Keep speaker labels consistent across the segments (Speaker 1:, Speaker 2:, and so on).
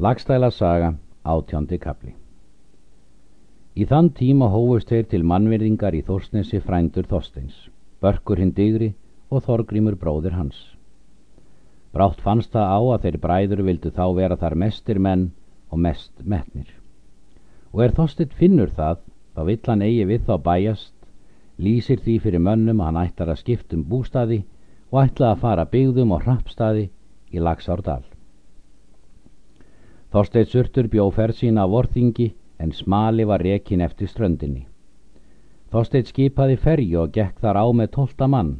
Speaker 1: Lagstæla saga, átjándi kapli Í þann tíma hófust þeir til mannverðingar í Þórsnesi frændur Þorsteins, Börkur hinn digri og Þorgrímur bróðir hans. Brátt fannst það á að þeir bræður vildu þá vera þar mestir menn og mest metnir. Og er Þorstein finnur það, þá vill hann eigi við þá bæjast, lýsir því fyrir mönnum að hann ætlar að skiptum bústaði og ætla að fara byggðum og hrappstaði í Lagsárdal. Þorstein Surtur bjó ferð sína á vorþingi en smali var rekin eftir ströndinni. Þorstein skipaði ferju og gekk þar á með tólta mann.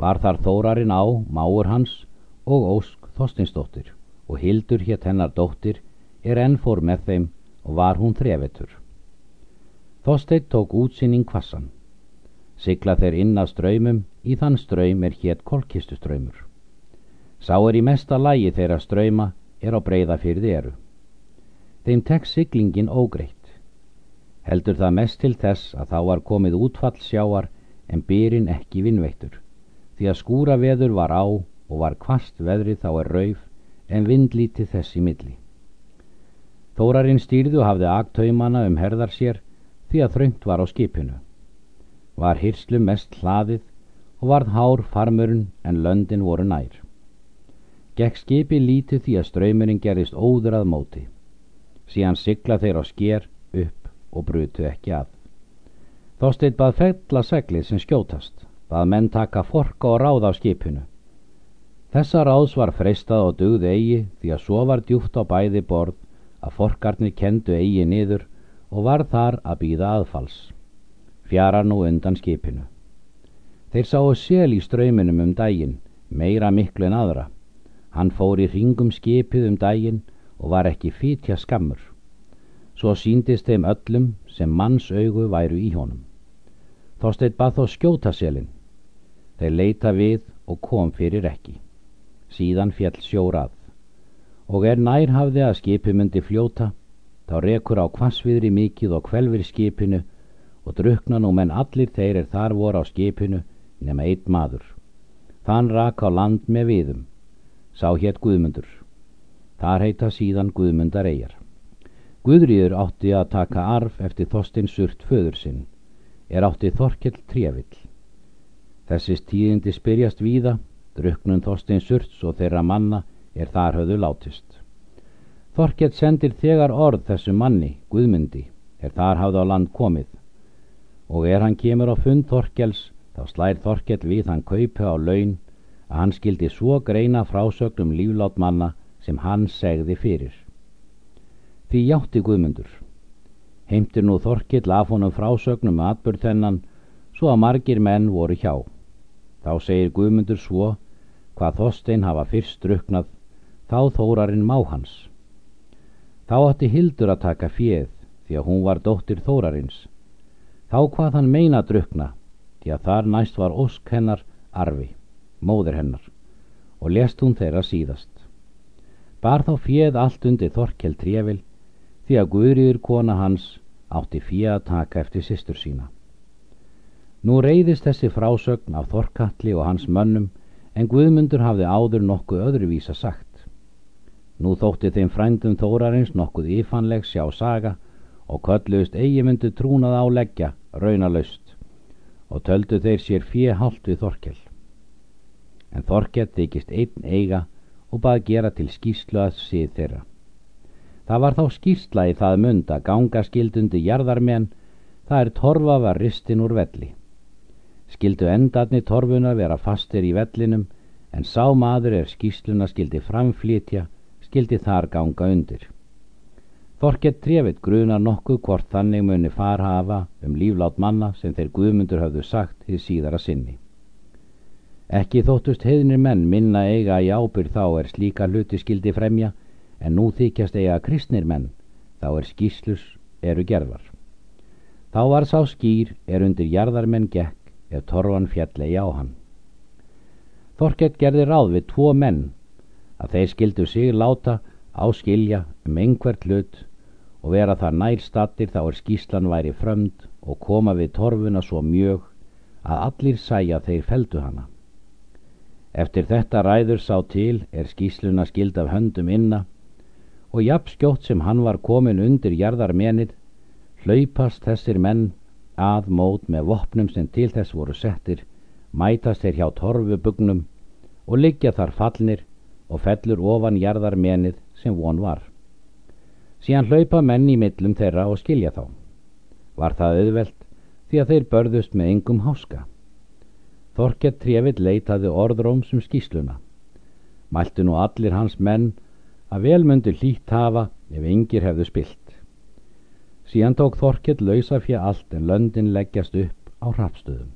Speaker 1: Var þar þórarinn á, máur hans og ósk Þorsteinsdóttir og Hildur hétt hennar dóttir er enn fór með þeim og var hún þrevetur. Þorstein tók útsýning kvassan. Sigla þeir inn að ströymum, í þann ströym er hétt kolkistuströymur. Sá er í mesta lægi þeirra ströyma er á breyða fyrir eru. Þeim tekst siglingin ógreitt. Heldur það mest til þess að þá var komið útfall sjáar en byrinn ekki vinnveittur, því að skúra veður var á og var kvast veðrið þá er rauf en vindlítið þessi milli. Þórarinn stýrðu hafði agtaumana um herðar sér því að þröngt var á skipinu. Var hyrslu mest hlaðið og varð hár farmurinn en löndin voru nær. Gekk skipi lítið því að ströymurinn gerist óður að móti. Síðan sigla þeir á sker upp og brutu ekki að. Þósteit bað fella seglið sem skjótast, bað menn taka forka og ráð á skipinu. Þessa ráðs var freistað og dugði eigi því að svo var djúft á bæði borð að forkarnir kendu eigi niður og var þar að býða aðfals. Fjara nú undan skipinu. Þeir sáu sel í ströyminum um daginn, meira miklu en aðra. Hann fór í ringum skipið um daginn og var ekki fítja skammur. Svo síndist þeim öllum sem manns augu væru í honum. Þorsteit bað þó skjóta selin. Þeir leita við og kom fyrir ekki. Síðan fjall sjórað. Og er nær hafði að skipi myndi fljóta, þá rekur á kvassviðri mikið og kvelvir skipinu og drukna nú menn allir þeir er þar voru á skipinu nema eitt maður. Þann rak á land með viðum sá hétt Guðmundur. Þar heita síðan Guðmundar eigjar. Guðrýður átti að taka arf eftir Þorstein Surt föður sinn, er átti Þorkell Trévill. Þessis tíðindi spyrjast víða, druknum Þorstein Surts og þeirra manna er þar höfðu látist. Þorkell sendir þegar orð þessu manni, Guðmundi, er þar hafðu á land komið, og er hann kemur á fund Þorkells, þá slær Þorkell við hann kaupa á laun að hann skildi svo greina frásögnum líflát manna sem hann segði fyrir. Því játti Guðmundur. Heimtir nú Þorkill af honum frásögnum atbyrð þennan svo að margir menn voru hjá. Þá segir Guðmundur svo hvað Þorstein hafa fyrst druknað, þá þórarinn má hans. Þá átti Hildur að taka fjöð því að hún var dóttir þórarins. Þá hvað hann meina drukna því að þar næst var ósk hennar arfi móður hennar, og lest hún þeirra síðast. Bar þá fjöð allt undir Þorkel trefil, því að Guðriður kona hans átti fjöð að taka eftir sýstur sína. Nú reyðist þessi frásögn af Þorkalli og hans mönnum, en Guðmundur hafði áður nokkuð öðruvísa sagt. Nú þótti þeim frændum þórarins nokkuð yfanleg sjá saga og kölluðust eigi myndu trúnað áleggja raunalaust og töldu þeir sér fjö hálft við Þorkel en Þorkett þykist einn eiga og bað gera til skýrslu að síð þeirra. Það var þá skýrsla í það mund að ganga skildundi jarðarmenn, það er torfa var ristin úr velli. Skildu endarni torfuna vera fastir í vellinum, en sá maður er skýrsluna skildi framflítja, skildi þar ganga undir. Þorkett trefið grunar nokkuð hvort þannig muni farhafa um líflát manna sem þeir guðmundur hafðu sagt því síðara sinni. Ekki þóttust heiðnir menn minna eiga í ábyrð þá er slíka hluti skildi fremja, en nú þykjast eiga kristnir menn, þá er skýslus eru gerðvar. Þá var sá skýr er undir jarðarmenn gekk ef torfan fjallegi á hann. Þorkett gerði ráð við tvo menn, að þeir skildu sig láta áskilja um einhvert hlut og vera þar nær stattir þá er skýslan væri frömd og koma við torfuna svo mjög að allir sæja þeir feldu hana. Eftir þetta ræður sá til er skýsluna skild af höndum inna og jafnskjótt sem hann var komin undir jarðarmenið hlaupast þessir menn að mót með vopnum sem til þess voru settir mætast þeir hjá torfubugnum og liggja þar fallnir og fellur ofan jarðarmenið sem von var. Síðan hlaupa menn í millum þeirra og skilja þá. Var það auðvelt því að þeir börðust með engum háska Þorkett trefið leitaði orðróms um skísluna mæltu nú allir hans menn að velmöndu hlýtt hafa ef yngir hefðu spilt síðan tók Þorkett lausa fyrir allt en löndin leggjast upp á hrafstöðum